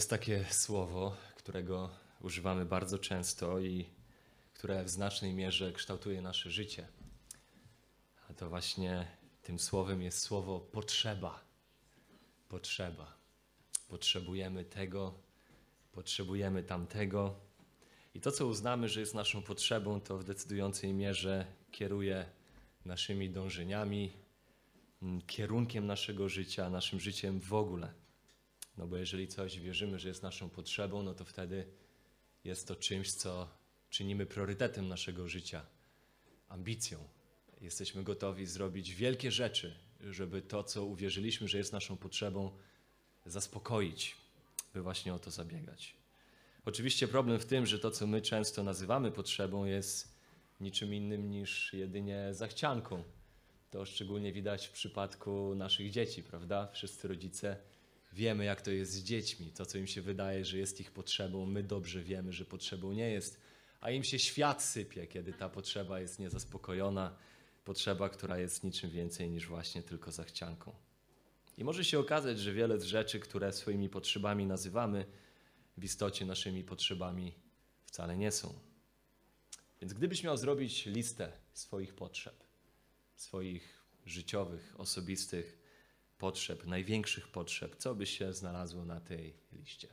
Jest takie słowo, którego używamy bardzo często i które w znacznej mierze kształtuje nasze życie. A to właśnie tym słowem jest słowo potrzeba. Potrzeba. Potrzebujemy tego, potrzebujemy tamtego. I to, co uznamy, że jest naszą potrzebą, to w decydującej mierze kieruje naszymi dążeniami, mm, kierunkiem naszego życia, naszym życiem w ogóle. No bo jeżeli coś wierzymy, że jest naszą potrzebą, no to wtedy jest to czymś, co czynimy priorytetem naszego życia, ambicją. Jesteśmy gotowi zrobić wielkie rzeczy, żeby to, co uwierzyliśmy, że jest naszą potrzebą, zaspokoić, by właśnie o to zabiegać. Oczywiście problem w tym, że to, co my często nazywamy potrzebą, jest niczym innym niż jedynie zachcianką. To szczególnie widać w przypadku naszych dzieci, prawda? Wszyscy rodzice wiemy, jak to jest z dziećmi. To, co im się wydaje, że jest ich potrzebą, my dobrze wiemy, że potrzebą nie jest, a im się świat sypie, kiedy ta potrzeba jest niezaspokojona, potrzeba, która jest niczym więcej niż właśnie tylko zachcianką. I może się okazać, że wiele z rzeczy, które swoimi potrzebami nazywamy, w istocie naszymi potrzebami wcale nie są. Więc gdybyś miał zrobić listę swoich potrzeb, swoich życiowych, osobistych potrzeb, największych potrzeb, co by się znalazło na tej liście?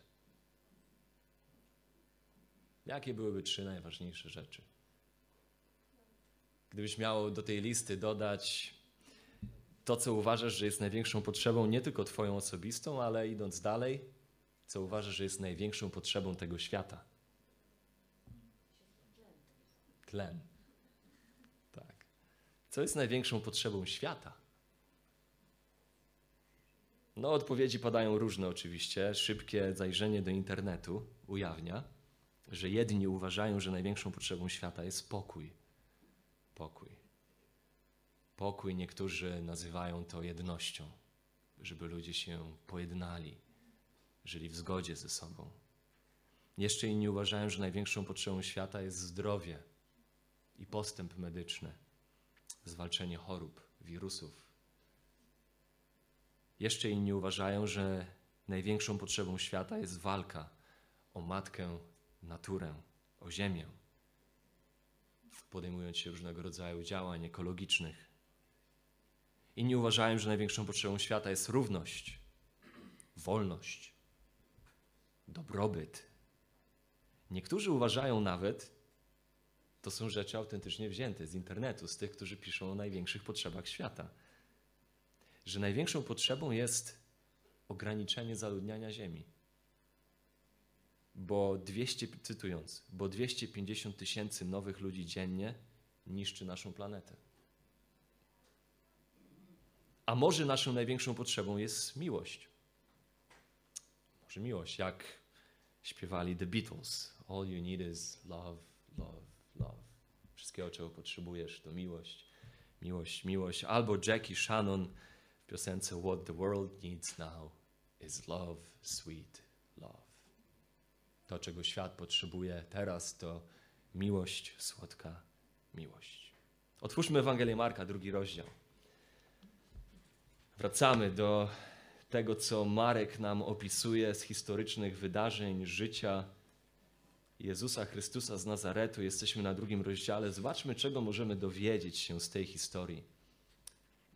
Jakie byłyby trzy najważniejsze rzeczy? Gdybyś miał do tej listy dodać to, co uważasz, że jest największą potrzebą, nie tylko Twoją osobistą, ale idąc dalej, co uważasz, że jest największą potrzebą tego świata? Tlen. Tak. Co jest największą potrzebą świata? No, odpowiedzi padają różne oczywiście. Szybkie zajrzenie do internetu ujawnia, że jedni uważają, że największą potrzebą świata jest pokój. Pokój. Pokój niektórzy nazywają to jednością, żeby ludzie się pojednali, żyli w zgodzie ze sobą. Jeszcze inni uważają, że największą potrzebą świata jest zdrowie i postęp medyczny, zwalczenie chorób, wirusów. Jeszcze inni uważają, że największą potrzebą świata jest walka o matkę, naturę, o ziemię, podejmując się różnego rodzaju działań ekologicznych. Inni uważają, że największą potrzebą świata jest równość, wolność, dobrobyt. Niektórzy uważają nawet, to są rzeczy autentycznie wzięte z internetu, z tych, którzy piszą o największych potrzebach świata, że największą potrzebą jest ograniczenie zaludniania Ziemi. Bo 200, cytując, bo 250 tysięcy nowych ludzi dziennie niszczy naszą planetę. A może naszą największą potrzebą jest miłość? Może miłość, jak śpiewali The Beatles. All you need is love, love, love. Wszystkiego, czego potrzebujesz, to miłość, miłość, miłość. Albo Jackie Shannon piosence What the world needs now is love, sweet love. To, czego świat potrzebuje teraz, to miłość, słodka miłość. Otwórzmy Ewangelię Marka, drugi rozdział. Wracamy do tego, co Marek nam opisuje z historycznych wydarzeń życia Jezusa Chrystusa z Nazaretu. Jesteśmy na drugim rozdziale. Zobaczmy, czego możemy dowiedzieć się z tej historii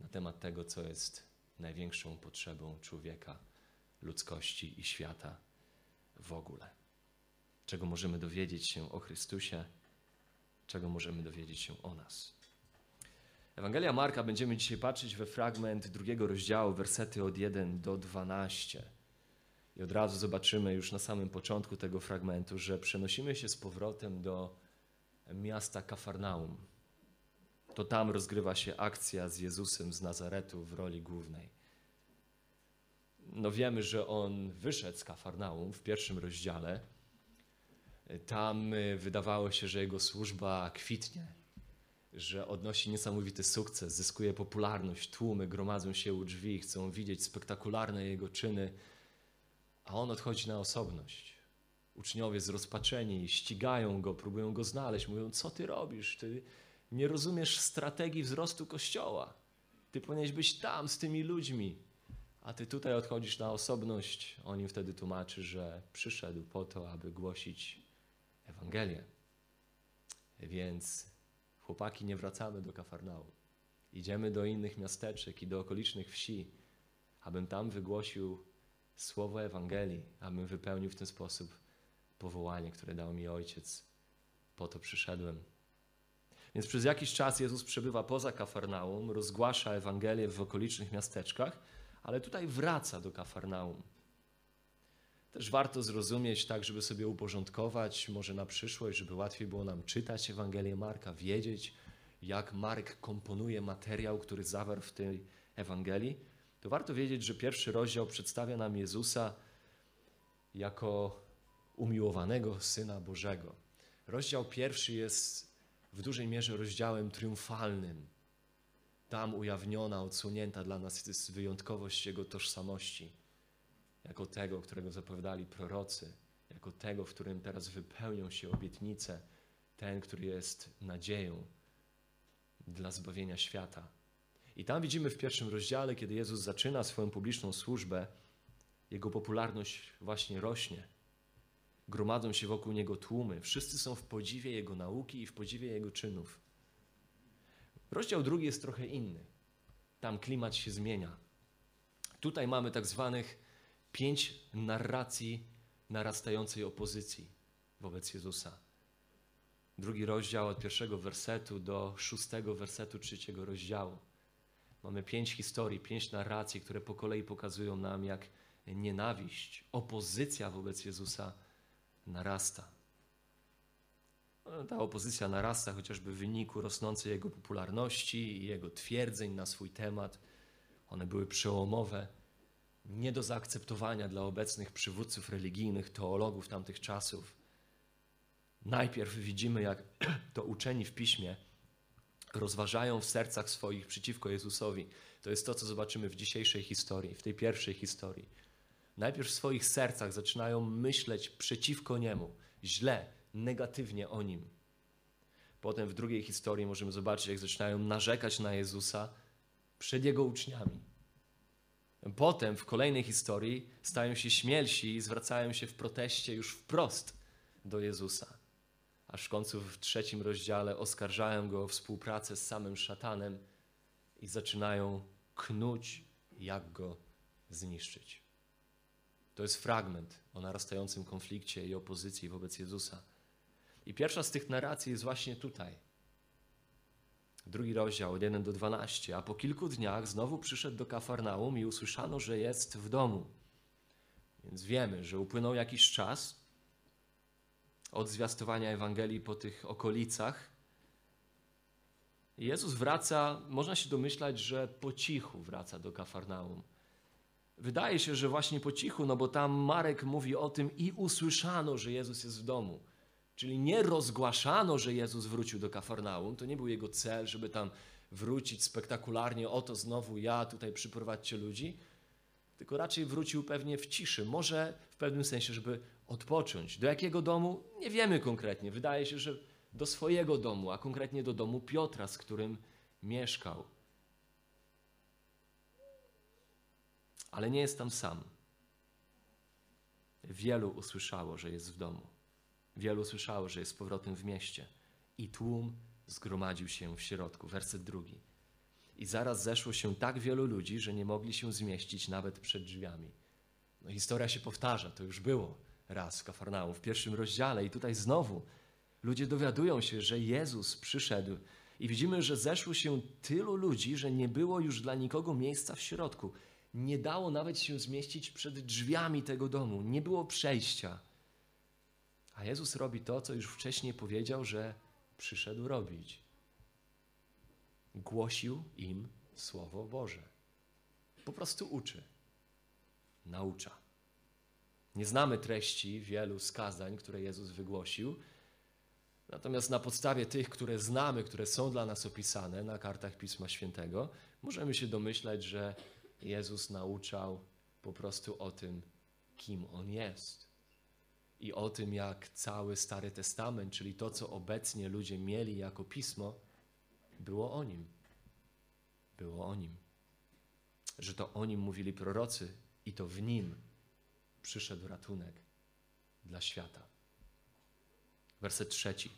na temat tego, co jest największą potrzebą człowieka, ludzkości i świata w ogóle. Czego możemy dowiedzieć się o Chrystusie, czego możemy dowiedzieć się o nas. Ewangelia Marka będziemy dzisiaj patrzeć we fragment drugiego rozdziału, wersety od 1 do 12. I od razu zobaczymy już na samym początku tego fragmentu, że przenosimy się z powrotem do miasta Kafarnaum. To tam rozgrywa się akcja z Jezusem z Nazaretu w roli głównej. No wiemy, że on wyszedł z Kafarnaum w pierwszym rozdziale. Tam y, wydawało się, że jego służba kwitnie, że odnosi niesamowity sukces, zyskuje popularność, tłumy gromadzą się u drzwi, chcą widzieć spektakularne jego czyny, a on odchodzi na osobność. Uczniowie zrozpaczeni ścigają go, próbują go znaleźć, mówią: Co ty robisz? Ty nie rozumiesz strategii wzrostu kościoła. Ty powinieneś być tam z tymi ludźmi. A ty tutaj odchodzisz na osobność. On im wtedy tłumaczy, że przyszedł po to, aby głosić Ewangelię. Więc chłopaki, nie wracamy do Kafarnaum. Idziemy do innych miasteczek i do okolicznych wsi, abym tam wygłosił słowo Ewangelii, abym wypełnił w ten sposób powołanie, które dał mi Ojciec. Po to przyszedłem. Więc przez jakiś czas Jezus przebywa poza Kafarnaum, rozgłasza Ewangelię w okolicznych miasteczkach, ale tutaj wraca do Kafarnaum. Też warto zrozumieć tak, żeby sobie uporządkować, może na przyszłość, żeby łatwiej było nam czytać Ewangelię Marka, wiedzieć, jak Mark komponuje materiał, który zawarł w tej Ewangelii, to warto wiedzieć, że pierwszy rozdział przedstawia nam Jezusa jako umiłowanego Syna Bożego. Rozdział pierwszy jest w dużej mierze rozdziałem triumfalnym. Tam ujawniona, odsunięta dla nas jest wyjątkowość Jego tożsamości, jako tego, którego zapowiadali prorocy, jako tego, w którym teraz wypełnią się obietnice, ten, który jest nadzieją dla zbawienia świata. I tam widzimy w pierwszym rozdziale, kiedy Jezus zaczyna swoją publiczną służbę, jego popularność właśnie rośnie. Gromadzą się wokół niego tłumy. Wszyscy są w podziwie jego nauki i w podziwie jego czynów. Rozdział drugi jest trochę inny. Tam klimat się zmienia. Tutaj mamy tak zwanych pięć narracji narastającej opozycji wobec Jezusa. Drugi rozdział od pierwszego wersetu do szóstego wersetu trzeciego rozdziału. Mamy pięć historii, pięć narracji, które po kolei pokazują nam, jak nienawiść, opozycja wobec Jezusa narasta. Ta opozycja narasta chociażby w wyniku rosnącej jego popularności i jego twierdzeń na swój temat. One były przełomowe, nie do zaakceptowania dla obecnych przywódców religijnych, teologów tamtych czasów. Najpierw widzimy, jak to uczeni w piśmie rozważają w sercach swoich przeciwko Jezusowi. To jest to, co zobaczymy w dzisiejszej historii, w tej pierwszej historii. Najpierw w swoich sercach zaczynają myśleć przeciwko Niemu, źle, negatywnie o Nim. Potem w drugiej historii możemy zobaczyć, jak zaczynają narzekać na Jezusa przed Jego uczniami. Potem w kolejnej historii stają się śmielsi i zwracają się w proteście już wprost do Jezusa aż w końcu w trzecim rozdziale oskarżają go o współpracę z samym szatanem i zaczynają knuć, jak go zniszczyć. To jest fragment o narastającym konflikcie i opozycji wobec Jezusa. I pierwsza z tych narracji jest właśnie tutaj. Drugi rozdział, od 1 do 12. A po kilku dniach znowu przyszedł do Kafarnaum i usłyszano, że jest w domu. Więc wiemy, że upłynął jakiś czas, od zwiastowania Ewangelii po tych okolicach. Jezus wraca, można się domyślać, że po cichu wraca do Kafarnaum. Wydaje się, że właśnie po cichu, no bo tam Marek mówi o tym i usłyszano, że Jezus jest w domu. Czyli nie rozgłaszano, że Jezus wrócił do Kafarnaum. To nie był jego cel, żeby tam wrócić spektakularnie, oto znowu ja, tutaj przyprowadźcie ludzi. Tylko raczej wrócił pewnie w ciszy. Może w pewnym sensie, żeby odpocząć. Do jakiego domu? Nie wiemy konkretnie. Wydaje się, że do swojego domu, a konkretnie do domu Piotra, z którym mieszkał. Ale nie jest tam sam. Wielu usłyszało, że jest w domu. Wielu usłyszało, że jest z powrotem w mieście. I tłum zgromadził się w środku. Werset drugi. I zaraz zeszło się tak wielu ludzi, że nie mogli się zmieścić nawet przed drzwiami. No, historia się powtarza, to już było raz w Kafarnaum, w pierwszym rozdziale. I tutaj znowu ludzie dowiadują się, że Jezus przyszedł. I widzimy, że zeszło się tylu ludzi, że nie było już dla nikogo miejsca w środku. Nie dało nawet się zmieścić przed drzwiami tego domu. Nie było przejścia. A Jezus robi to, co już wcześniej powiedział, że przyszedł robić. Głosił im Słowo Boże. Po prostu uczy, naucza. Nie znamy treści wielu skazań, które Jezus wygłosił. Natomiast na podstawie tych, które znamy, które są dla nas opisane na kartach Pisma Świętego, możemy się domyślać, że Jezus nauczał po prostu o tym, kim On jest. I o tym, jak cały Stary Testament, czyli to, co obecnie ludzie mieli jako pismo, było o Nim. Było o Nim. że to o nim mówili prorocy i to w nim przyszedł ratunek dla świata. Werset trzeci.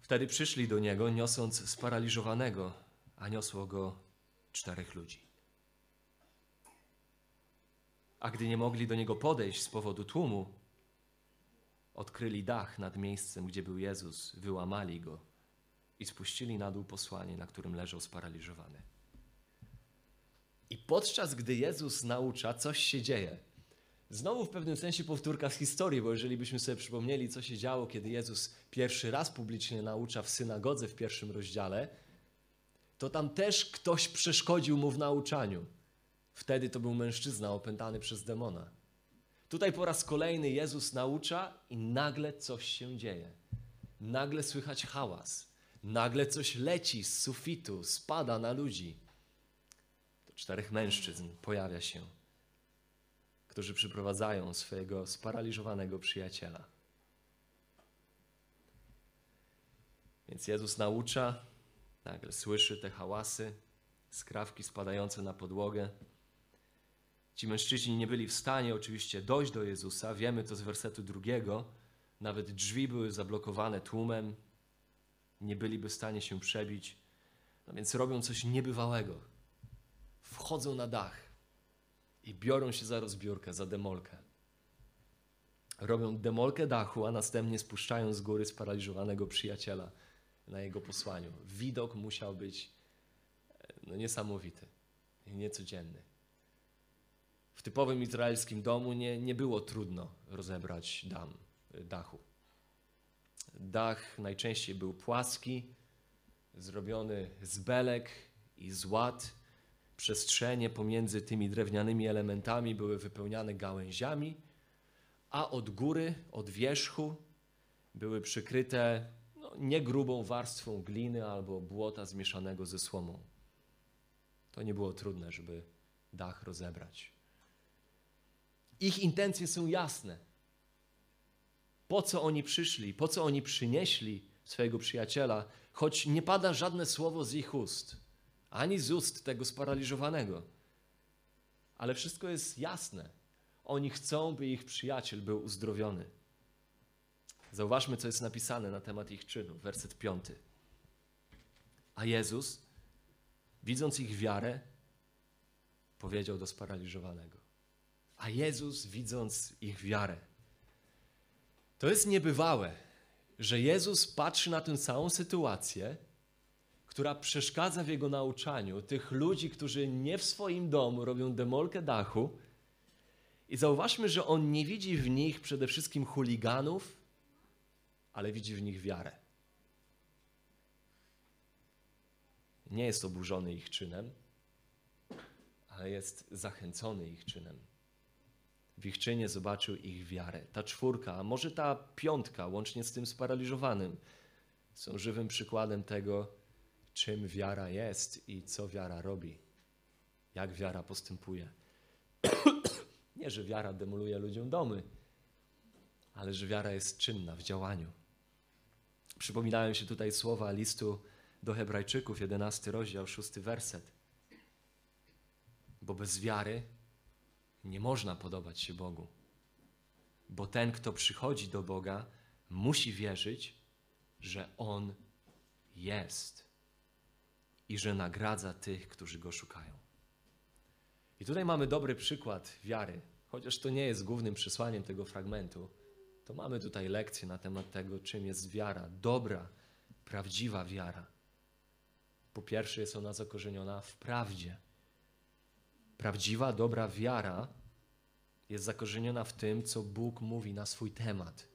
Wtedy przyszli do niego, niosąc sparaliżowanego, a niosło go czterech ludzi. A gdy nie mogli do niego podejść z powodu tłumu, odkryli dach nad miejscem, gdzie był Jezus, wyłamali go i spuścili na dół posłanie, na którym leżał sparaliżowany. I podczas gdy Jezus naucza, coś się dzieje. Znowu w pewnym sensie powtórka z historii, bo jeżeli byśmy sobie przypomnieli, co się działo, kiedy Jezus pierwszy raz publicznie naucza w synagodze w pierwszym rozdziale, to tam też ktoś przeszkodził mu w nauczaniu. Wtedy to był mężczyzna opętany przez demona. Tutaj po raz kolejny Jezus naucza i nagle coś się dzieje. Nagle słychać hałas. Nagle coś leci z sufitu, spada na ludzi. To czterech mężczyzn pojawia się, którzy przyprowadzają swojego sparaliżowanego przyjaciela. Więc Jezus naucza, nagle słyszy te hałasy, skrawki spadające na podłogę. Ci mężczyźni nie byli w stanie oczywiście dojść do Jezusa, wiemy to z wersetu drugiego. Nawet drzwi były zablokowane tłumem, nie byliby w stanie się przebić. No więc robią coś niebywałego. Wchodzą na dach i biorą się za rozbiórkę, za demolkę. Robią demolkę dachu, a następnie spuszczają z góry sparaliżowanego przyjaciela na jego posłaniu. Widok musiał być no, niesamowity i niecodzienny. W typowym izraelskim domu nie, nie było trudno rozebrać dam, dachu. Dach najczęściej był płaski, zrobiony z belek i z łat. Przestrzenie pomiędzy tymi drewnianymi elementami były wypełniane gałęziami, a od góry, od wierzchu były przykryte no, niegrubą warstwą gliny albo błota zmieszanego ze słomą. To nie było trudne, żeby dach rozebrać. Ich intencje są jasne. Po co oni przyszli, po co oni przynieśli swojego przyjaciela, choć nie pada żadne słowo z ich ust, ani z ust tego sparaliżowanego. Ale wszystko jest jasne. Oni chcą, by ich przyjaciel był uzdrowiony. Zauważmy, co jest napisane na temat ich czynu. Werset piąty. A Jezus, widząc ich wiarę, powiedział do sparaliżowanego. A Jezus, widząc ich wiarę, to jest niebywałe, że Jezus patrzy na tę całą sytuację, która przeszkadza w jego nauczaniu, tych ludzi, którzy nie w swoim domu robią demolkę dachu. I zauważmy, że on nie widzi w nich przede wszystkim chuliganów, ale widzi w nich wiarę. Nie jest oburzony ich czynem, ale jest zachęcony ich czynem w ich czynie zobaczył ich wiarę. Ta czwórka, a może ta piątka, łącznie z tym sparaliżowanym, są żywym przykładem tego, czym wiara jest i co wiara robi. Jak wiara postępuje. Nie, że wiara demoluje ludziom domy, ale że wiara jest czynna w działaniu. Przypominają się tutaj słowa listu do Hebrajczyków, 11 rozdział, 6 werset. Bo bez wiary nie można podobać się Bogu. Bo ten, kto przychodzi do Boga, musi wierzyć, że On jest i że nagradza tych, którzy Go szukają. I tutaj mamy dobry przykład wiary, chociaż to nie jest głównym przesłaniem tego fragmentu, to mamy tutaj lekcję na temat tego, czym jest wiara, dobra, prawdziwa wiara. Po pierwsze, jest ona zakorzeniona w prawdzie. Prawdziwa, dobra wiara jest zakorzeniona w tym, co Bóg mówi na swój temat.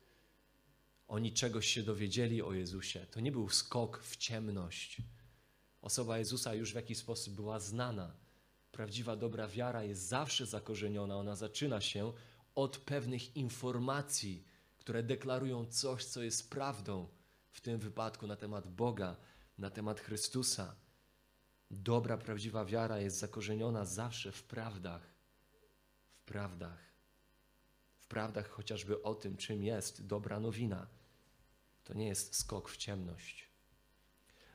Oni czegoś się dowiedzieli o Jezusie. To nie był skok w ciemność. Osoba Jezusa już w jakiś sposób była znana. Prawdziwa dobra wiara jest zawsze zakorzeniona. Ona zaczyna się od pewnych informacji, które deklarują coś, co jest prawdą, w tym wypadku na temat Boga, na temat Chrystusa. Dobra, prawdziwa wiara jest zakorzeniona zawsze w prawdach w prawdach. W prawdach chociażby o tym, czym jest dobra nowina. To nie jest skok w ciemność.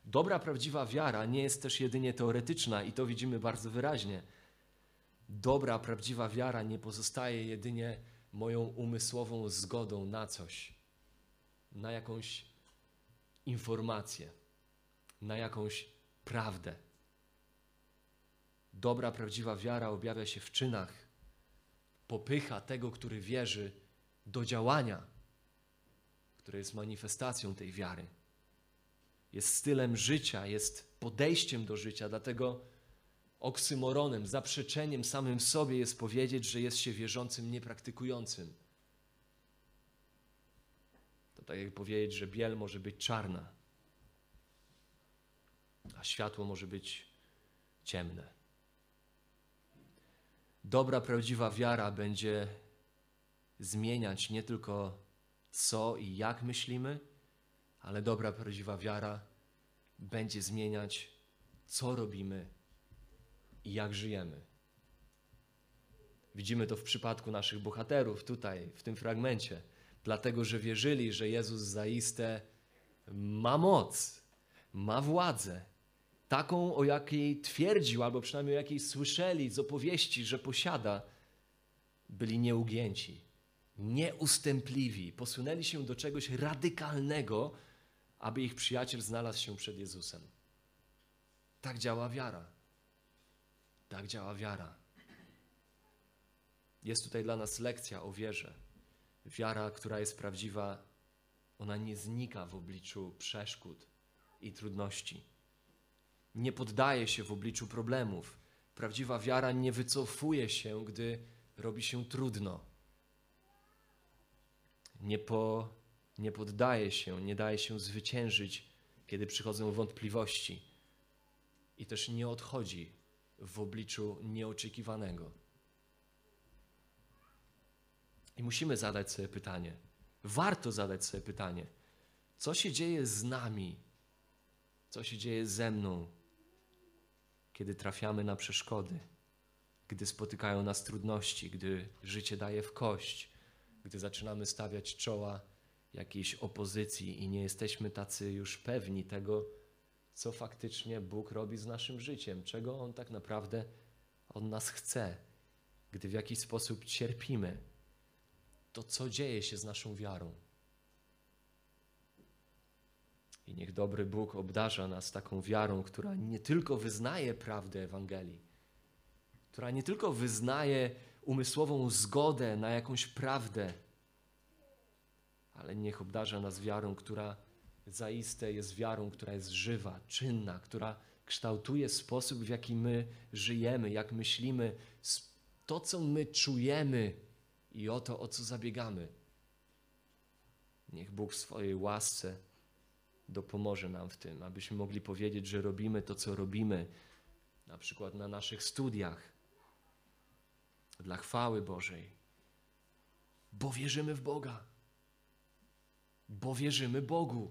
Dobra, prawdziwa wiara nie jest też jedynie teoretyczna i to widzimy bardzo wyraźnie. Dobra, prawdziwa wiara nie pozostaje jedynie moją umysłową zgodą na coś, na jakąś informację, na jakąś prawdę. Dobra, prawdziwa wiara objawia się w czynach, popycha tego, który wierzy, do działania, które jest manifestacją tej wiary. Jest stylem życia, jest podejściem do życia, dlatego oksymoronem, zaprzeczeniem samym sobie jest powiedzieć, że jest się wierzącym niepraktykującym. To tak jak powiedzieć, że biel może być czarna, a światło może być ciemne. Dobra, prawdziwa wiara będzie zmieniać nie tylko co i jak myślimy, ale dobra, prawdziwa wiara będzie zmieniać, co robimy i jak żyjemy. Widzimy to w przypadku naszych bohaterów tutaj, w tym fragmencie, dlatego że wierzyli, że Jezus zaiste ma moc, ma władzę, taką, o jakiej twierdził, albo przynajmniej o jakiej słyszeli z opowieści, że posiada, byli nieugięci, nieustępliwi, posunęli się do czegoś radykalnego, aby ich przyjaciel znalazł się przed Jezusem. Tak działa wiara. Tak działa wiara. Jest tutaj dla nas lekcja o wierze. Wiara, która jest prawdziwa, ona nie znika w obliczu przeszkód i trudności. Nie poddaje się w obliczu problemów. Prawdziwa wiara nie wycofuje się, gdy robi się trudno. Nie, po, nie poddaje się, nie daje się zwyciężyć, kiedy przychodzą wątpliwości. I też nie odchodzi w obliczu nieoczekiwanego. I musimy zadać sobie pytanie, warto zadać sobie pytanie, co się dzieje z nami, co się dzieje ze mną, kiedy trafiamy na przeszkody, gdy spotykają nas trudności, gdy życie daje w kość, gdy zaczynamy stawiać czoła jakiejś opozycji i nie jesteśmy tacy już pewni tego, co faktycznie Bóg robi z naszym życiem, czego On tak naprawdę od nas chce. Gdy w jakiś sposób cierpimy, to co dzieje się z naszą wiarą? I niech dobry Bóg obdarza nas taką wiarą, która nie tylko wyznaje prawdę Ewangelii, która nie tylko wyznaje umysłową zgodę na jakąś prawdę, ale niech obdarza nas wiarą, która zaiste jest wiarą, która jest żywa, czynna, która kształtuje sposób, w jaki my żyjemy, jak myślimy, to, co my czujemy i o to, o co zabiegamy. Niech Bóg w swojej łasce dopomoże nam w tym, abyśmy mogli powiedzieć, że robimy to, co robimy, na przykład na naszych studiach, dla chwały Bożej, bo wierzymy w Boga, bo wierzymy Bogu.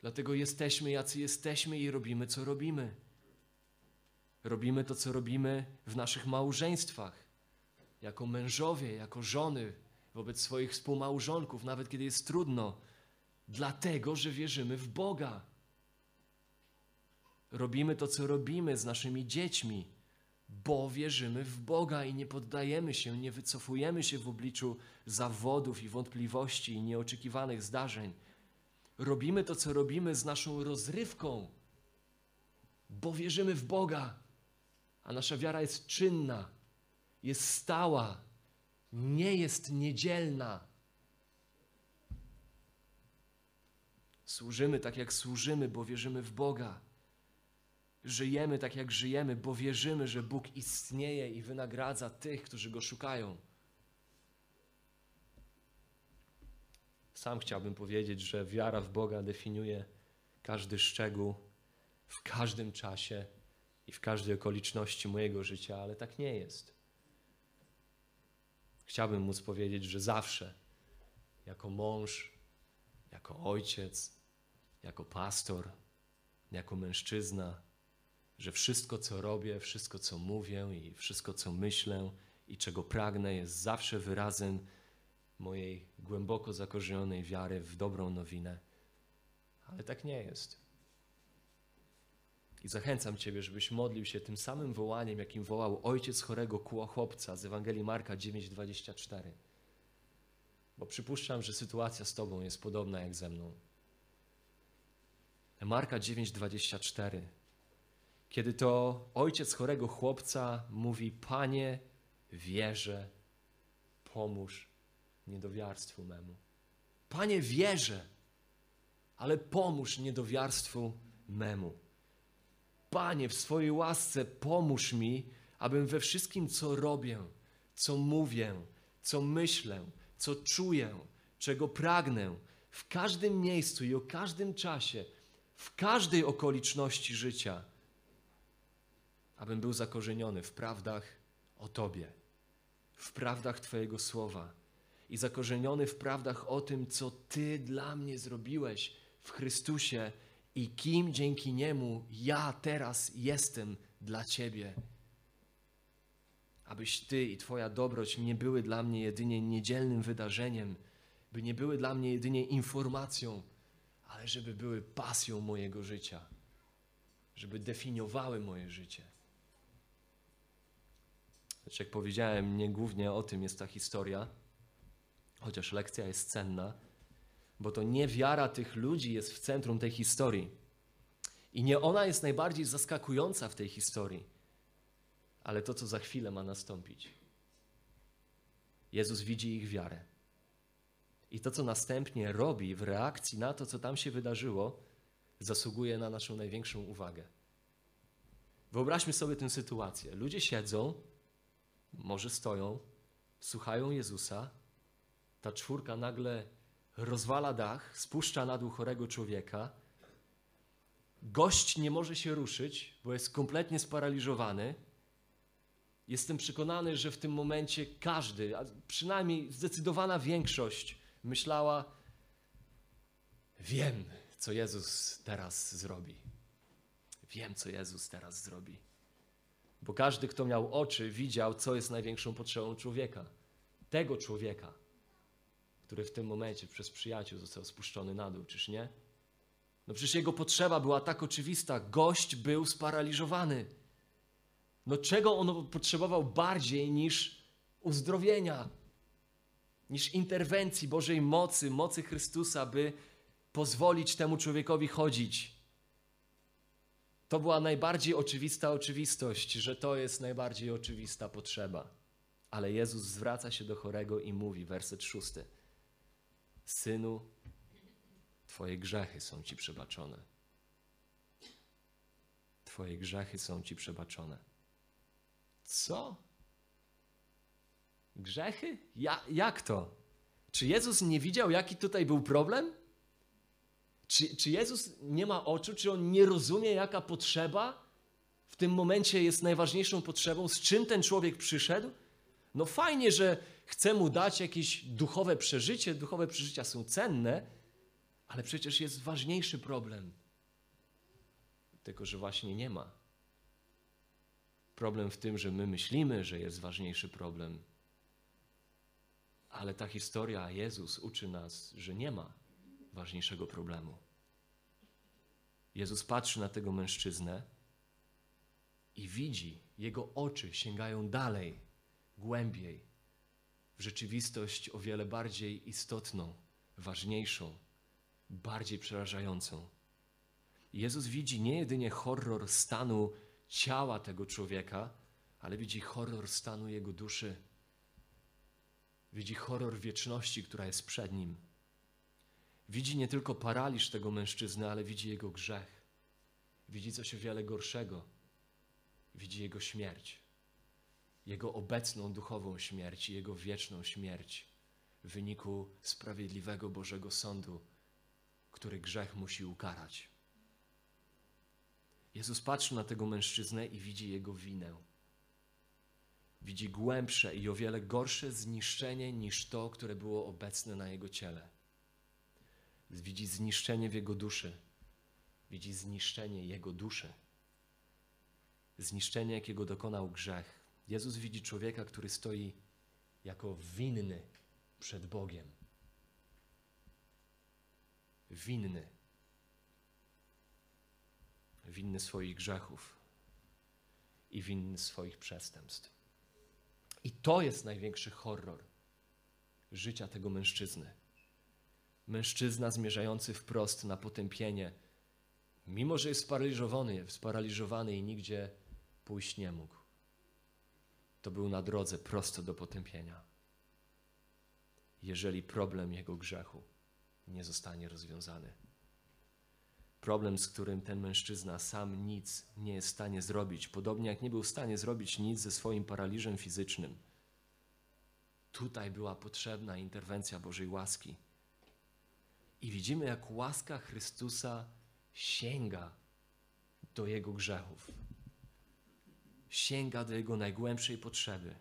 Dlatego jesteśmy, jacy jesteśmy i robimy, co robimy. Robimy to, co robimy w naszych małżeństwach, jako mężowie, jako żony, wobec swoich współmałżonków, nawet kiedy jest trudno, dlatego że wierzymy w Boga. Robimy to, co robimy z naszymi dziećmi, bo wierzymy w Boga i nie poddajemy się, nie wycofujemy się w obliczu zawodów i wątpliwości i nieoczekiwanych zdarzeń. Robimy to, co robimy z naszą rozrywką, bo wierzymy w Boga, a nasza wiara jest czynna, jest stała, nie jest niedzielna. Służymy tak, jak służymy, bo wierzymy w Boga. Żyjemy tak, jak żyjemy, bo wierzymy, że Bóg istnieje i wynagradza tych, którzy Go szukają. Sam chciałbym powiedzieć, że wiara w Boga definiuje każdy szczegół w każdym czasie i w każdej okoliczności mojego życia, ale tak nie jest. Chciałbym móc powiedzieć, że zawsze, jako mąż, jako ojciec, jako pastor, jako mężczyzna, że wszystko, co robię, wszystko, co mówię i wszystko, co myślę i czego pragnę, jest zawsze wyrazem mojej głęboko zakorzenionej wiary w dobrą nowinę. Ale tak nie jest. I zachęcam Ciebie, żebyś modlił się tym samym wołaniem, jakim wołał ojciec chorego chłopca z Ewangelii Marka 9:24. Bo przypuszczam, że sytuacja z Tobą jest podobna jak ze mną. Marka 9:24. Kiedy to ojciec chorego chłopca mówi: Panie, wierzę, pomóż niedowiarstwu memu. Panie, wierzę, ale pomóż niedowiarstwu memu. Panie, w swojej łasce pomóż mi, abym we wszystkim, co robię, co mówię, co myślę, co czuję, czego pragnę, w każdym miejscu i o każdym czasie, w każdej okoliczności życia, abym był zakorzeniony w prawdach o Tobie, w prawdach Twojego słowa i zakorzeniony w prawdach o tym, co Ty dla mnie zrobiłeś w Chrystusie i kim dzięki Niemu ja teraz jestem dla Ciebie. Abyś Ty i Twoja dobroć nie były dla mnie jedynie niedzielnym wydarzeniem, by nie były dla mnie jedynie informacją, ale żeby były pasją mojego życia, żeby definiowały moje życie. Lecz jak powiedziałem, nie głównie o tym jest ta historia, chociaż lekcja jest cenna, bo to nie wiara tych ludzi jest w centrum tej historii. I nie ona jest najbardziej zaskakująca w tej historii, ale to, co za chwilę ma nastąpić. Jezus widzi ich wiarę. I to, co następnie robi w reakcji na to, co tam się wydarzyło, zasługuje na naszą największą uwagę. Wyobraźmy sobie tę sytuację. Ludzie siedzą, może stoją, słuchają Jezusa. Ta czwórka nagle rozwala dach, spuszcza na dół chorego człowieka. Gość nie może się ruszyć, bo jest kompletnie sparaliżowany. Jestem przekonany, że w tym momencie każdy, a przynajmniej zdecydowana większość, myślała: Wiem, co Jezus teraz zrobi. Wiem, co Jezus teraz zrobi. Bo każdy, kto miał oczy, widział, co jest największą potrzebą człowieka. Tego człowieka, który w tym momencie przez przyjaciół został spuszczony na dół, czyż nie? No przecież jego potrzeba była tak oczywista. Gość był sparaliżowany. No czego on potrzebował bardziej niż uzdrowienia, niż interwencji Bożej mocy, mocy Chrystusa, by pozwolić temu człowiekowi chodzić. To była najbardziej oczywista oczywistość, że to jest najbardziej oczywista potrzeba. Ale Jezus zwraca się do chorego i mówi, werset szósty: Synu, Twoje grzechy są ci przebaczone. Twoje grzechy są ci przebaczone. Co? Grzechy? Ja, jak to? Czy Jezus nie widział, jaki tutaj był problem? Czy, czy Jezus nie ma oczu? Czy on nie rozumie, jaka potrzeba w tym momencie jest najważniejszą potrzebą? Z czym ten człowiek przyszedł? No fajnie, że chce mu dać jakieś duchowe przeżycie. Duchowe przeżycia są cenne, ale przecież jest ważniejszy problem. Tylko, że właśnie nie ma. Problem w tym, że my myślimy, że jest ważniejszy problem. Ale ta historia, Jezus uczy nas, że nie ma ważniejszego problemu. Jezus patrzy na tego mężczyznę i widzi, jego oczy sięgają dalej, głębiej, w rzeczywistość o wiele bardziej istotną, ważniejszą, bardziej przerażającą. Jezus widzi nie jedynie horror stanu ciała tego człowieka, ale widzi horror stanu jego duszy. Widzi horror wieczności, która jest przed nim. Widzi nie tylko paraliż tego mężczyzny, ale widzi jego grzech. Widzi coś o wiele gorszego. Widzi jego śmierć. Jego obecną duchową śmierć i jego wieczną śmierć w wyniku sprawiedliwego Bożego Sądu, który grzech musi ukarać. Jezus patrzy na tego mężczyznę i widzi jego winę. Widzi głębsze i o wiele gorsze zniszczenie niż to, które było obecne na jego ciele. Widzi zniszczenie w jego duszy. Widzi zniszczenie jego duszy. Zniszczenie, jakiego dokonał grzech. Jezus widzi człowieka, który stoi jako winny przed Bogiem. Winny. winny swoich grzechów i winny swoich przestępstw. I to jest największy horror życia tego mężczyzny. Mężczyzna zmierzający wprost na potępienie, mimo że jest sparaliżowany, sparaliżowany i nigdzie pójść nie mógł. To był na drodze prosto do potępienia. Jeżeli problem jego grzechu nie zostanie rozwiązany. Problem, z którym ten mężczyzna sam nic nie jest w stanie zrobić, podobnie jak nie był w stanie zrobić nic ze swoim paraliżem fizycznym. Tutaj była potrzebna interwencja Bożej łaski. I widzimy, jak łaska Chrystusa sięga do jego grzechów, sięga do jego najgłębszej potrzeby.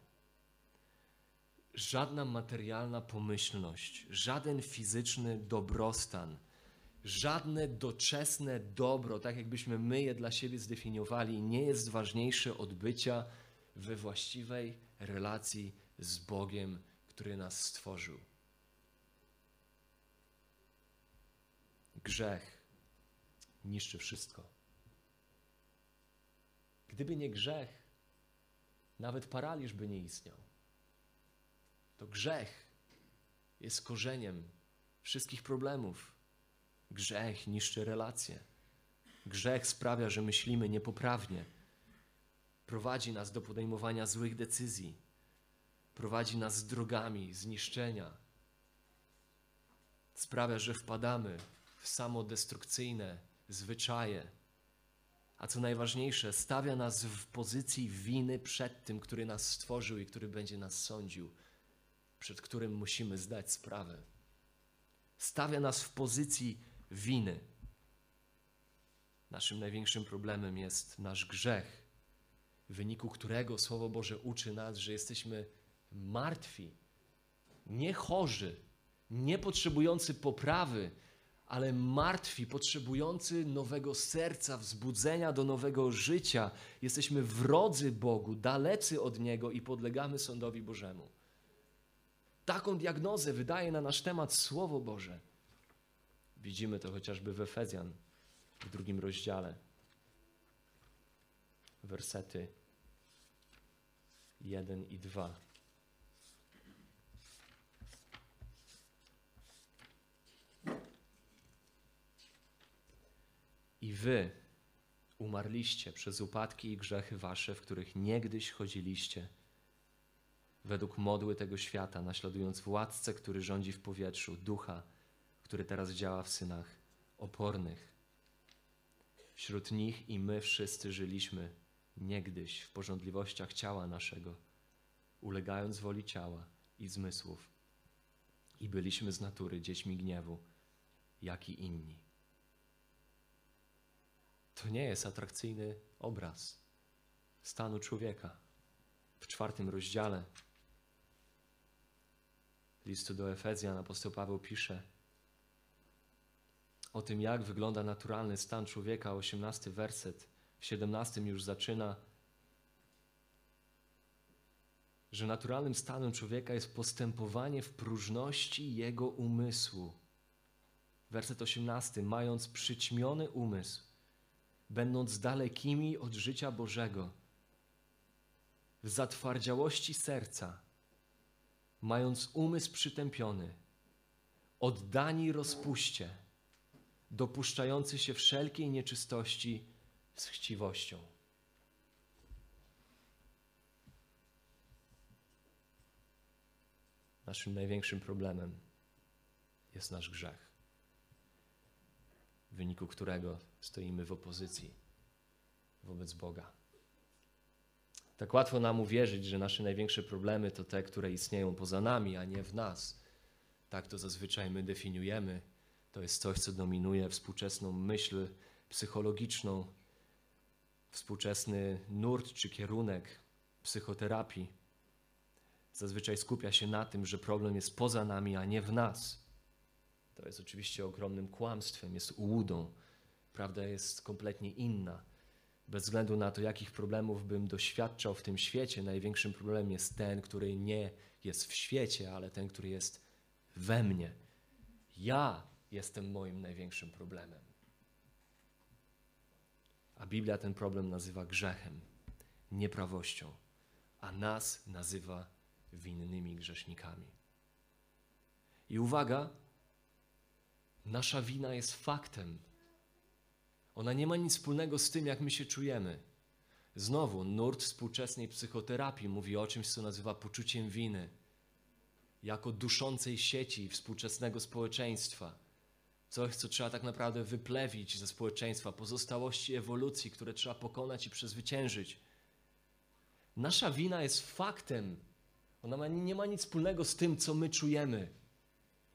Żadna materialna pomyślność, żaden fizyczny dobrostan, żadne doczesne dobro, tak jakbyśmy my je dla siebie zdefiniowali, nie jest ważniejsze od bycia we właściwej relacji z Bogiem, który nas stworzył. Grzech niszczy wszystko. Gdyby nie grzech, nawet paraliż by nie istniał. To grzech jest korzeniem wszystkich problemów. Grzech niszczy relacje. Grzech sprawia, że myślimy niepoprawnie. Prowadzi nas do podejmowania złych decyzji. Prowadzi nas drogami zniszczenia. Sprawia, że wpadamy w samodestrukcyjne zwyczaje. A co najważniejsze, stawia nas w pozycji winy przed tym, który nas stworzył i który będzie nas sądził, przed którym musimy zdać sprawę. Stawia nas w pozycji winy. Naszym największym problemem jest nasz grzech, w wyniku którego Słowo Boże uczy nas, że jesteśmy martwi, nie chorzy, nie potrzebujący poprawy, ale martwi, potrzebujący nowego serca, wzbudzenia do nowego życia. Jesteśmy wrodzy Bogu, dalecy od Niego i podlegamy sądowi Bożemu. Taką diagnozę wydaje na nasz temat Słowo Boże. Widzimy to chociażby w Efezjan w drugim rozdziale. Wersety 1 i 2. I wy umarliście przez upadki i grzechy wasze, w których niegdyś chodziliście, według modły tego świata, naśladując władcę, który rządzi w powietrzu, ducha, który teraz działa w synach opornych. Wśród nich i my wszyscy żyliśmy niegdyś w porządliwościach ciała naszego, ulegając woli ciała i zmysłów, i byliśmy z natury dziećmi gniewu, jak i inni. To nie jest atrakcyjny obraz stanu człowieka. W czwartym rozdziale listu do Efezjan apostoł Paweł pisze o tym, jak wygląda naturalny stan człowieka, 18 werset, w 17 już zaczyna, że naturalnym stanem człowieka jest postępowanie w próżności jego umysłu. Werset 18, mając przyćmiony umysł, będąc dalekimi od życia Bożego, w zatwardziałości serca, mając umysł przytępiony, oddani rozpuście, dopuszczający się wszelkiej nieczystości z chciwością. Naszym największym problemem jest nasz grzech w wyniku którego stoimy w opozycji wobec Boga. Tak łatwo nam uwierzyć, że nasze największe problemy to te, które istnieją poza nami, a nie w nas. Tak to zazwyczaj my definiujemy. To jest coś, co dominuje współczesną myśl psychologiczną, współczesny nurt czy kierunek psychoterapii. Zazwyczaj skupia się na tym, że problem jest poza nami, a nie w nas. To jest oczywiście ogromnym kłamstwem, jest ułudą. Prawda jest kompletnie inna. Bez względu na to, jakich problemów bym doświadczał w tym świecie, największym problemem jest ten, który nie jest w świecie, ale ten, który jest we mnie. Ja jestem moim największym problemem. A Biblia ten problem nazywa grzechem, nieprawością, a nas nazywa winnymi grzesznikami. I uwaga, nasza wina jest faktem. Ona nie ma nic wspólnego z tym, jak my się czujemy. Znowu, nurt współczesnej psychoterapii mówi o czymś, co nazywa poczuciem winy, jako duszącej sieci współczesnego społeczeństwa. Coś, co trzeba tak naprawdę wyplewić ze społeczeństwa, pozostałości ewolucji, które trzeba pokonać i przezwyciężyć. Nasza wina jest faktem. Ona ma, nie ma nic wspólnego z tym, co my czujemy.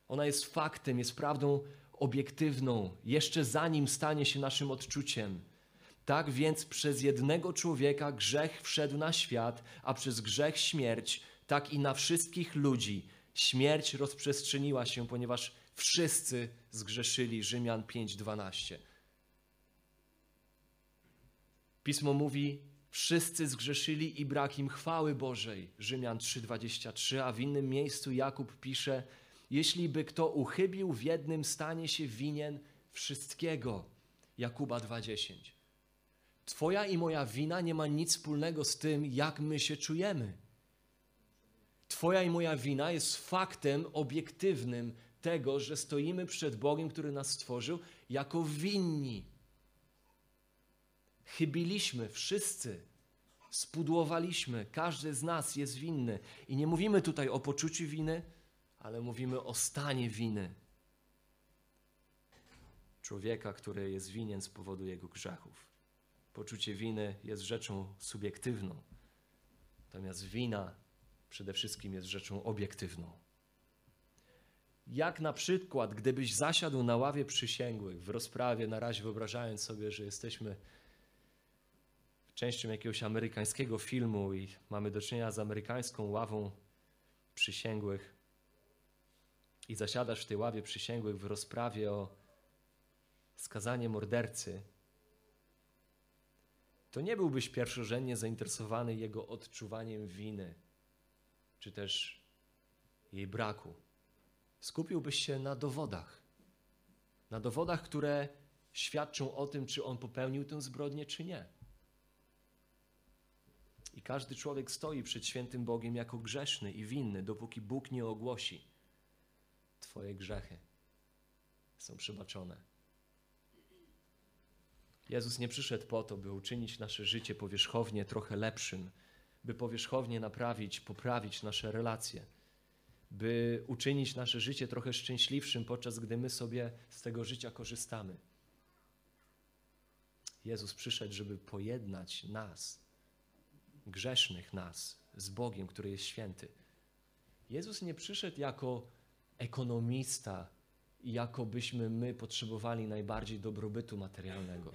Ona jest faktem, jest prawdą obiektywną, jeszcze zanim stanie się naszym odczuciem. Tak więc przez jednego człowieka grzech wszedł na świat, a przez grzech śmierć, tak i na wszystkich ludzi śmierć rozprzestrzeniła się, ponieważ wszyscy zgrzeszyli. Rzymian 5:12. Pismo mówi: Wszyscy zgrzeszyli i brak im chwały Bożej. Rzymian 3:23, a w innym miejscu Jakub pisze: Jeśli by kto uchybił w jednym, stanie się winien wszystkiego. Jakuba 2:10. Twoja i moja wina nie ma nic wspólnego z tym, jak my się czujemy. Twoja i moja wina jest faktem obiektywnym tego, że stoimy przed Bogiem, który nas stworzył, jako winni. Chybiliśmy wszyscy, spudłowaliśmy, każdy z nas jest winny. I nie mówimy tutaj o poczuciu winy, ale mówimy o stanie winy. Człowieka, który jest winien z powodu jego grzechów. Poczucie winy jest rzeczą subiektywną, natomiast wina przede wszystkim jest rzeczą obiektywną. Jak na przykład, gdybyś zasiadł na ławie przysięgłych w rozprawie, na razie wyobrażając sobie, że jesteśmy częścią jakiegoś amerykańskiego filmu i mamy do czynienia z amerykańską ławą przysięgłych i zasiadasz w tej ławie przysięgłych w rozprawie o skazanie mordercy, to nie byłbyś pierwszorzędnie zainteresowany jego odczuwaniem winy, czy też jej braku. Skupiłbyś się na dowodach. Na dowodach, które świadczą o tym, czy on popełnił tę zbrodnię, czy nie. I każdy człowiek stoi przed świętym Bogiem jako grzeszny i winny, dopóki Bóg nie ogłosi: Twoje grzechy są przebaczone. Jezus nie przyszedł po to, by uczynić nasze życie powierzchownie trochę lepszym, by powierzchownie naprawić, poprawić nasze relacje, by uczynić nasze życie trochę szczęśliwszym, podczas gdy my sobie z tego życia korzystamy. Jezus przyszedł, żeby pojednać nas, grzesznych nas, z Bogiem, który jest święty. Jezus nie przyszedł jako ekonomista i jako byśmy my potrzebowali najbardziej dobrobytu materialnego.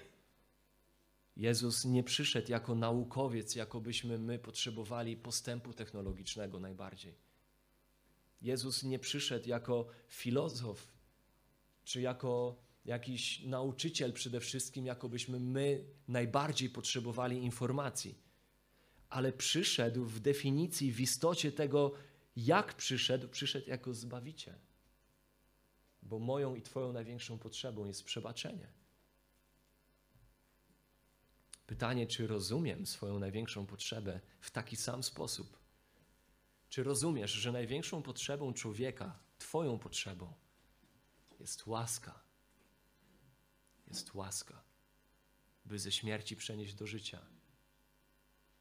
Jezus nie przyszedł jako naukowiec, jakobyśmy my potrzebowali postępu technologicznego najbardziej. Jezus nie przyszedł jako filozof, czy jako jakiś nauczyciel przede wszystkim, jakobyśmy my najbardziej potrzebowali informacji. Ale przyszedł w definicji, w istocie tego, jak przyszedł, przyszedł jako zbawiciel. Bo moją i Twoją największą potrzebą jest przebaczenie. Pytanie, czy rozumiem swoją największą potrzebę w taki sam sposób? Czy rozumiesz, że największą potrzebą człowieka, Twoją potrzebą, jest łaska? Jest łaska, by ze śmierci przenieść do życia,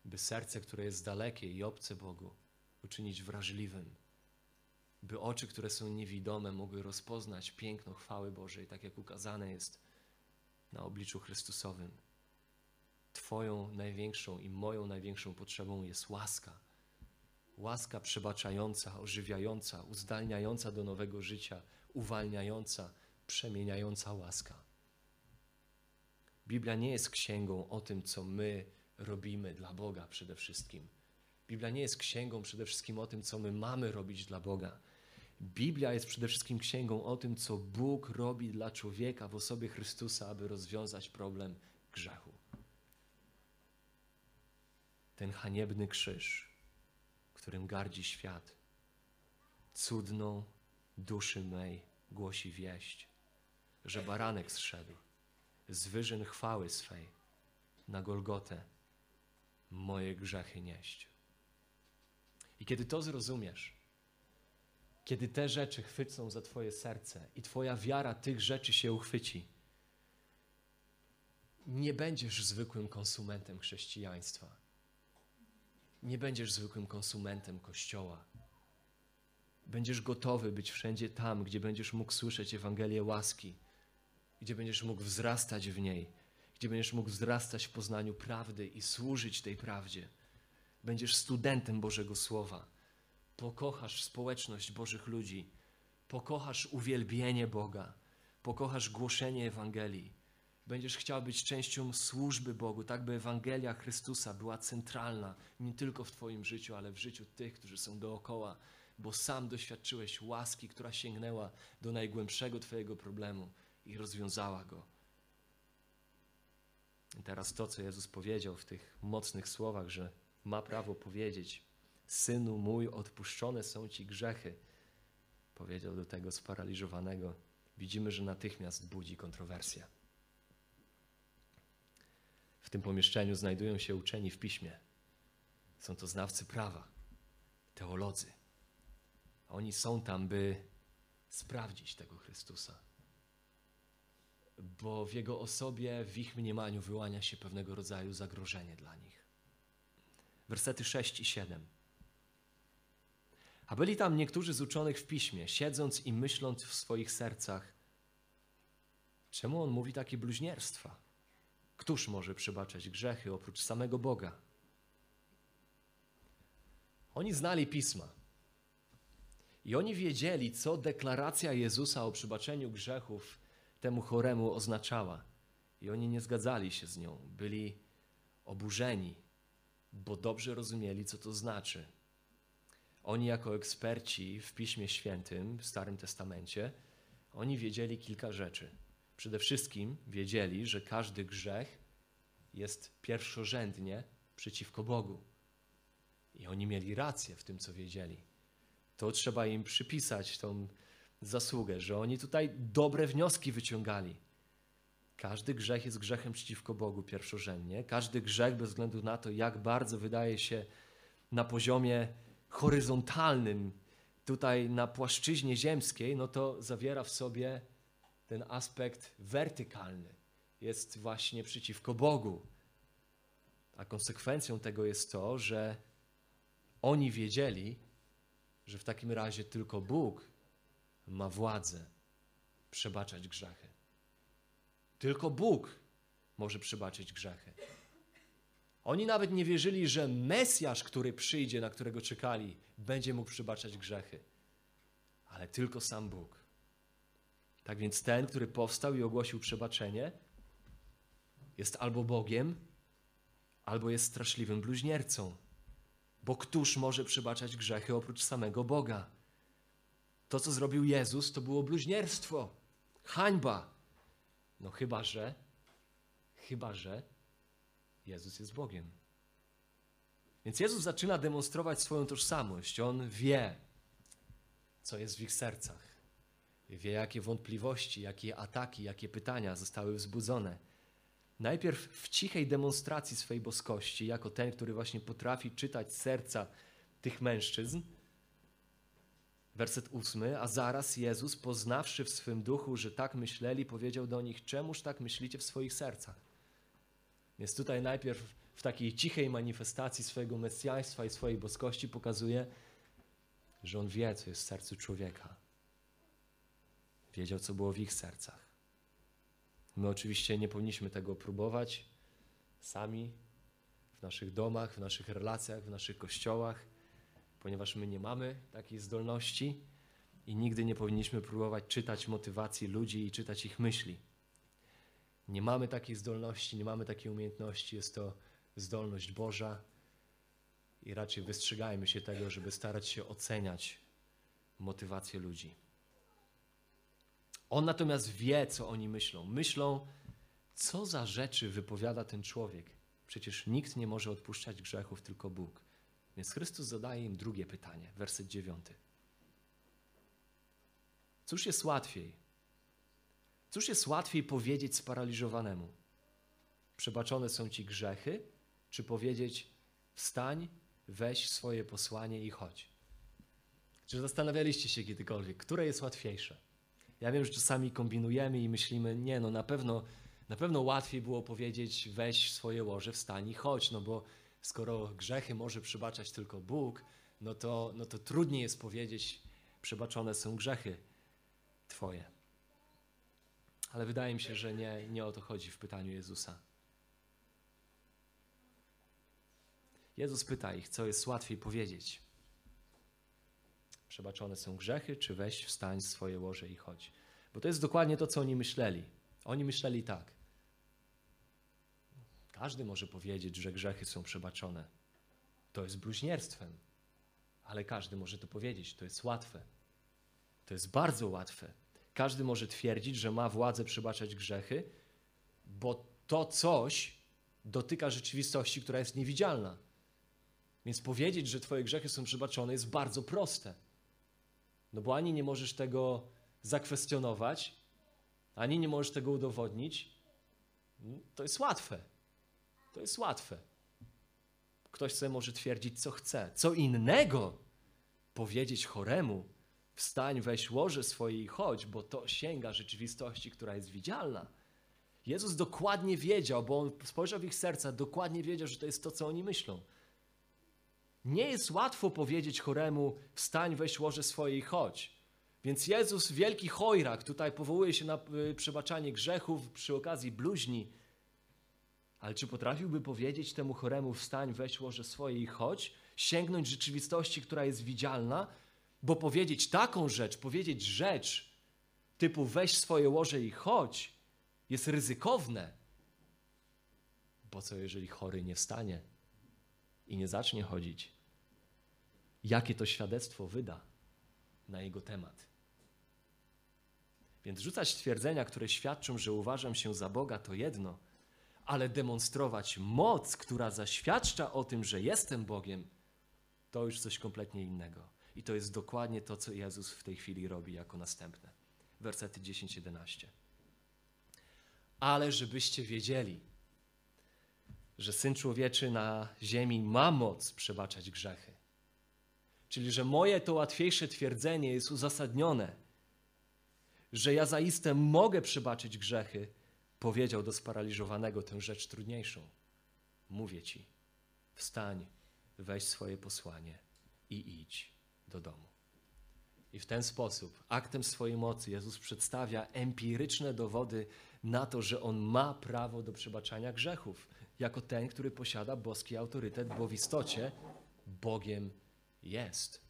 by serce, które jest dalekie i obce Bogu, uczynić wrażliwym, by oczy, które są niewidome, mogły rozpoznać piękno chwały Bożej, tak jak ukazane jest na obliczu Chrystusowym. Twoją największą i moją największą potrzebą jest łaska. Łaska przebaczająca, ożywiająca, uzdalniająca do nowego życia, uwalniająca, przemieniająca łaska. Biblia nie jest księgą o tym, co my robimy dla Boga przede wszystkim. Biblia nie jest księgą przede wszystkim o tym, co my mamy robić dla Boga. Biblia jest przede wszystkim księgą o tym, co Bóg robi dla człowieka w osobie Chrystusa, aby rozwiązać problem grzechu ten haniebny krzyż, którym gardzi świat. Cudną duszy mej głosi wieść, że baranek zszedł z wyżyn chwały swej, na Golgotę moje grzechy nieść. I kiedy to zrozumiesz, kiedy te rzeczy chwycą za Twoje serce i Twoja wiara tych rzeczy się uchwyci, nie będziesz zwykłym konsumentem chrześcijaństwa. Nie będziesz zwykłym konsumentem Kościoła. Będziesz gotowy być wszędzie tam, gdzie będziesz mógł słyszeć Ewangelię łaski, gdzie będziesz mógł wzrastać w niej, gdzie będziesz mógł wzrastać w poznaniu prawdy i służyć tej prawdzie. Będziesz studentem Bożego Słowa. Pokochasz społeczność Bożych ludzi, pokochasz uwielbienie Boga, pokochasz głoszenie Ewangelii. Będziesz chciał być częścią służby Bogu, tak by Ewangelia Chrystusa była centralna nie tylko w Twoim życiu, ale w życiu tych, którzy są dookoła, bo sam doświadczyłeś łaski, która sięgnęła do najgłębszego Twojego problemu i rozwiązała go. I teraz to, co Jezus powiedział w tych mocnych słowach, że ma prawo powiedzieć: Synu mój, odpuszczone są ci grzechy, powiedział do tego sparaliżowanego. Widzimy, że natychmiast budzi kontrowersję. W tym pomieszczeniu znajdują się uczeni w piśmie. Są to znawcy prawa, teolodzy. Oni są tam, by sprawdzić tego Chrystusa. Bo w Jego osobie, w ich mniemaniu wyłania się pewnego rodzaju zagrożenie dla nich. Wersety 6 i 7. A byli tam niektórzy z uczonych w piśmie, siedząc i myśląc w swoich sercach, czemu on mówi takie bluźnierstwa? Któż może przebaczać grzechy oprócz samego Boga? Oni znali pisma. I oni wiedzieli, co deklaracja Jezusa o przebaczeniu grzechów temu choremu oznaczała. I oni nie zgadzali się z nią. Byli oburzeni, bo dobrze rozumieli, co to znaczy. Oni, jako eksperci w Piśmie Świętym, w Starym Testamencie, oni wiedzieli kilka rzeczy. Przede wszystkim wiedzieli, że każdy grzech jest pierwszorzędnie przeciwko Bogu. I oni mieli rację w tym, co wiedzieli. To trzeba im przypisać tą zasługę, że oni tutaj dobre wnioski wyciągali. Każdy grzech jest grzechem przeciwko Bogu pierwszorzędnie. Każdy grzech, bez względu na to, jak bardzo wydaje się na poziomie horyzontalnym, tutaj na płaszczyźnie ziemskiej, no to zawiera w sobie ten aspekt wertykalny. Jest właśnie przeciwko Bogu. A konsekwencją tego jest to, że oni wiedzieli, że w takim razie tylko Bóg ma władzę przebaczać grzechy. Tylko Bóg może przebaczyć grzechy. Oni nawet nie wierzyli, że Mesjasz, który przyjdzie, na którego czekali, będzie mógł przebaczać grzechy. Ale tylko sam Bóg. Tak więc ten, który powstał i ogłosił przebaczenie, jest albo Bogiem, albo jest straszliwym bluźniercą. Bo któż może przebaczać grzechy oprócz samego Boga? To, co zrobił Jezus, to było bluźnierstwo, hańba. No chyba, że, chyba, że Jezus jest Bogiem. Więc Jezus zaczyna demonstrować swoją tożsamość. On wie, co jest w ich sercach. Wie, jakie wątpliwości, jakie ataki, jakie pytania zostały wzbudzone. Najpierw w cichej demonstracji swej boskości, jako ten, który właśnie potrafi czytać serca tych mężczyzn. Werset ósmy, a zaraz Jezus, poznawszy w swym duchu, że tak myśleli, powiedział do nich, czemuż tak myślicie w swoich sercach? Więc tutaj najpierw w takiej cichej manifestacji swojego mesjaństwa i swojej boskości pokazuje, że On wie, co jest w sercu człowieka. Wiedział, co było w ich sercach. My oczywiście nie powinniśmy tego próbować sami w naszych domach, w naszych relacjach, w naszych kościołach, ponieważ my nie mamy takiej zdolności i nigdy nie powinniśmy próbować czytać motywacji ludzi i czytać ich myśli. Nie mamy takiej zdolności, nie mamy takiej umiejętności. Jest to zdolność Boża i raczej wystrzegajmy się tego, żeby starać się oceniać motywację ludzi. On natomiast wie, co oni myślą. Myślą, co za rzeczy wypowiada ten człowiek. Przecież nikt nie może odpuszczać grzechów, tylko Bóg. Więc Chrystus zadaje im drugie pytanie, werset dziewiąty. Cóż jest łatwiej? Cóż jest łatwiej powiedzieć sparaliżowanemu? przebaczone są ci grzechy, czy powiedzieć wstań, weź swoje posłanie i chodź? Czy zastanawialiście się kiedykolwiek, które jest łatwiejsze? Ja wiem, że czasami kombinujemy i myślimy, nie no, na pewno, na pewno łatwiej było powiedzieć weź swoje łoże, wstań i chodź, no bo skoro grzechy może przebaczać tylko Bóg, no to, no to trudniej jest powiedzieć przebaczone są grzechy Twoje. Ale wydaje mi się, że nie, nie o to chodzi w pytaniu Jezusa. Jezus pyta ich, co jest łatwiej powiedzieć. Przebaczone są grzechy, czy weź, wstań swoje łoże i chodź. Bo to jest dokładnie to, co oni myśleli. Oni myśleli tak. Każdy może powiedzieć, że grzechy są przebaczone. To jest bluźnierstwem. Ale każdy może to powiedzieć. To jest łatwe. To jest bardzo łatwe. Każdy może twierdzić, że ma władzę przebaczać grzechy, bo to coś dotyka rzeczywistości, która jest niewidzialna. Więc powiedzieć, że Twoje grzechy są przebaczone, jest bardzo proste. No bo ani nie możesz tego zakwestionować, ani nie możesz tego udowodnić. To jest łatwe. To jest łatwe. Ktoś sobie może twierdzić, co chce. Co innego powiedzieć choremu, wstań, weź łoże swoje i chodź, bo to sięga rzeczywistości, która jest widzialna. Jezus dokładnie wiedział, bo on spojrzał w ich serca, dokładnie wiedział, że to jest to, co oni myślą. Nie jest łatwo powiedzieć choremu, wstań, weź łoże swoje i chodź. Więc Jezus, wielki chojrak, tutaj powołuje się na y, przebaczanie grzechów przy okazji bluźni. Ale czy potrafiłby powiedzieć temu choremu, wstań, weź łoże swoje i chodź? Sięgnąć rzeczywistości, która jest widzialna? Bo powiedzieć taką rzecz, powiedzieć rzecz typu weź swoje łoże i chodź, jest ryzykowne. Bo co jeżeli chory nie wstanie i nie zacznie chodzić? jakie to świadectwo wyda na jego temat. Więc rzucać twierdzenia, które świadczą, że uważam się za Boga, to jedno, ale demonstrować moc, która zaświadcza o tym, że jestem Bogiem, to już coś kompletnie innego. I to jest dokładnie to, co Jezus w tej chwili robi jako następne. Wersety 10-11. Ale żebyście wiedzieli, że Syn Człowieczy na ziemi ma moc przebaczać grzechy Czyli, że moje to łatwiejsze twierdzenie jest uzasadnione, że ja zaiste mogę przebaczyć grzechy, powiedział do sparaliżowanego tę rzecz trudniejszą. Mówię ci, wstań, weź swoje posłanie i idź do domu. I w ten sposób, aktem swojej mocy, Jezus przedstawia empiryczne dowody na to, że On ma prawo do przebaczania grzechów, jako ten, który posiada boski autorytet, bo w istocie Bogiem jest.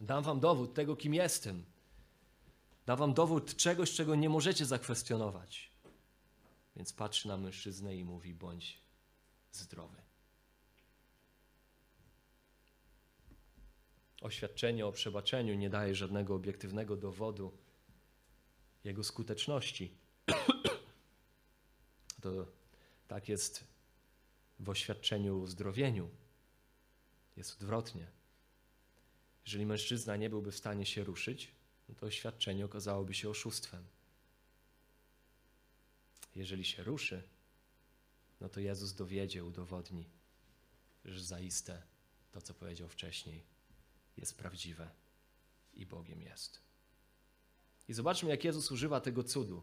Dam wam dowód tego, kim jestem. Dam wam dowód czegoś, czego nie możecie zakwestionować. Więc patrzy na mężczyznę i mówi: bądź zdrowy. Oświadczenie o przebaczeniu nie daje żadnego obiektywnego dowodu jego skuteczności. To tak jest w oświadczeniu o uzdrowieniu. Jest odwrotnie. Jeżeli mężczyzna nie byłby w stanie się ruszyć, to oświadczenie okazałoby się oszustwem. Jeżeli się ruszy, no to Jezus dowiedzie, udowodni, że zaiste to, co powiedział wcześniej, jest prawdziwe i Bogiem jest. I zobaczmy, jak Jezus używa tego cudu.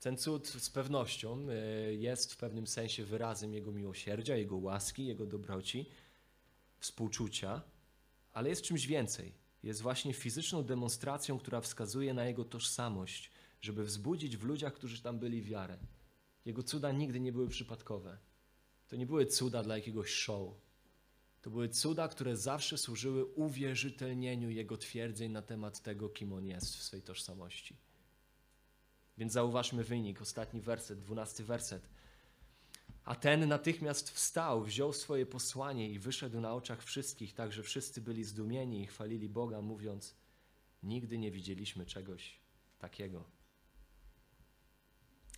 Ten cud z pewnością e, jest w pewnym sensie wyrazem Jego miłosierdzia, Jego łaski, Jego dobroci współczucia, ale jest czymś więcej. Jest właśnie fizyczną demonstracją, która wskazuje na jego tożsamość, żeby wzbudzić w ludziach, którzy tam byli, wiarę. Jego cuda nigdy nie były przypadkowe. To nie były cuda dla jakiegoś show. To były cuda, które zawsze służyły uwierzytelnieniu jego twierdzeń na temat tego, kim on jest w swej tożsamości. Więc zauważmy wynik, ostatni werset, dwunasty werset. A ten natychmiast wstał, wziął swoje posłanie i wyszedł na oczach wszystkich, tak że wszyscy byli zdumieni i chwalili Boga, mówiąc: Nigdy nie widzieliśmy czegoś takiego.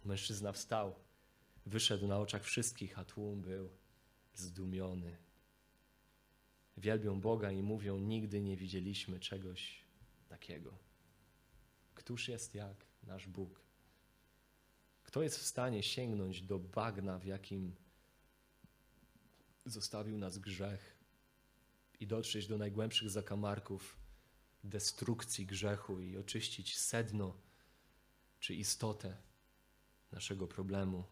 Mężczyzna wstał, wyszedł na oczach wszystkich, a tłum był zdumiony. Wielbią Boga i mówią: Nigdy nie widzieliśmy czegoś takiego. Któż jest jak nasz Bóg? Kto jest w stanie sięgnąć do bagna, w jakim zostawił nas grzech i dotrzeć do najgłębszych zakamarków destrukcji grzechu i oczyścić sedno czy istotę naszego problemu.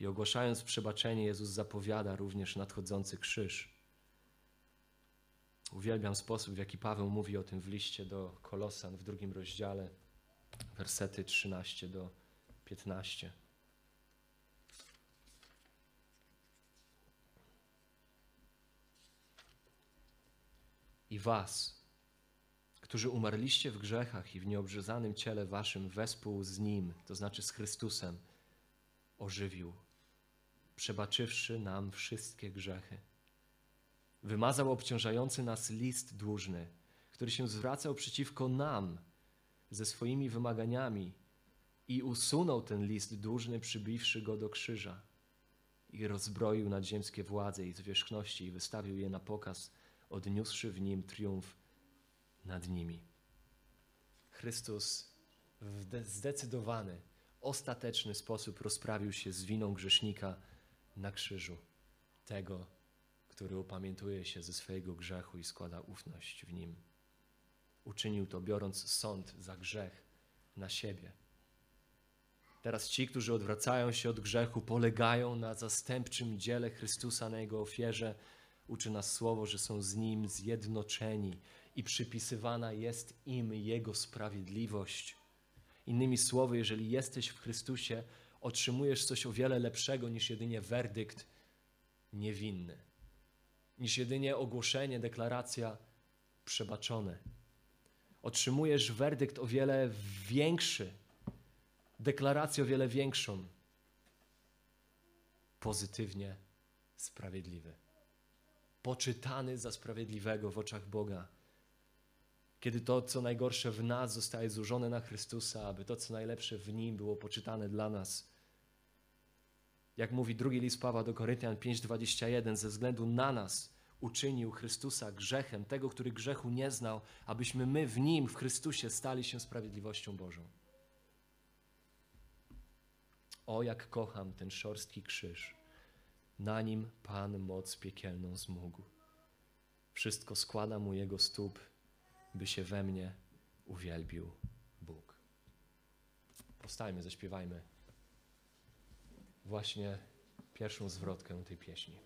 I ogłaszając przebaczenie, Jezus zapowiada również nadchodzący krzyż. Uwielbiam sposób, w jaki Paweł mówi o tym w liście do Kolosan w drugim rozdziale, wersety 13 do 15. I was, którzy umarliście w grzechach i w nieobrzezanym ciele waszym wespół z Nim, to znaczy z Chrystusem, ożywił, przebaczywszy nam wszystkie grzechy. Wymazał obciążający nas list dłużny, który się zwracał przeciwko nam ze swoimi wymaganiami i usunął ten list dłużny, przybiwszy go do krzyża i rozbroił nadziemskie władze i zwierzchności i wystawił je na pokaz, odniósłszy w nim triumf nad nimi. Chrystus w zdecydowany, ostateczny sposób rozprawił się z winą grzesznika na krzyżu, tego, który upamiętuje się ze swojego grzechu i składa ufność w nim. Uczynił to, biorąc sąd za grzech na siebie. Teraz ci, którzy odwracają się od grzechu, polegają na zastępczym dziele Chrystusa, na Jego ofierze. Uczy nas słowo, że są z Nim zjednoczeni i przypisywana jest im Jego sprawiedliwość. Innymi słowy, jeżeli jesteś w Chrystusie, otrzymujesz coś o wiele lepszego niż jedynie werdykt niewinny, niż jedynie ogłoszenie, deklaracja przebaczone. Otrzymujesz werdykt o wiele większy, deklarację o wiele większą. Pozytywnie sprawiedliwy. Poczytany za sprawiedliwego w oczach Boga. Kiedy to, co najgorsze w nas zostaje złożone na Chrystusa, aby to, co najlepsze w Nim było poczytane dla nas. Jak mówi drugi list Pawła do Koryntian 5:21, ze względu na nas uczynił Chrystusa grzechem, tego, który grzechu nie znał, abyśmy my w Nim, w Chrystusie, stali się sprawiedliwością Bożą. O, jak kocham ten szorstki krzyż. Na nim Pan moc piekielną zmógł. Wszystko składa mu jego stóp, by się we mnie uwielbił Bóg. Powstajmy, zaśpiewajmy właśnie pierwszą zwrotkę tej pieśni.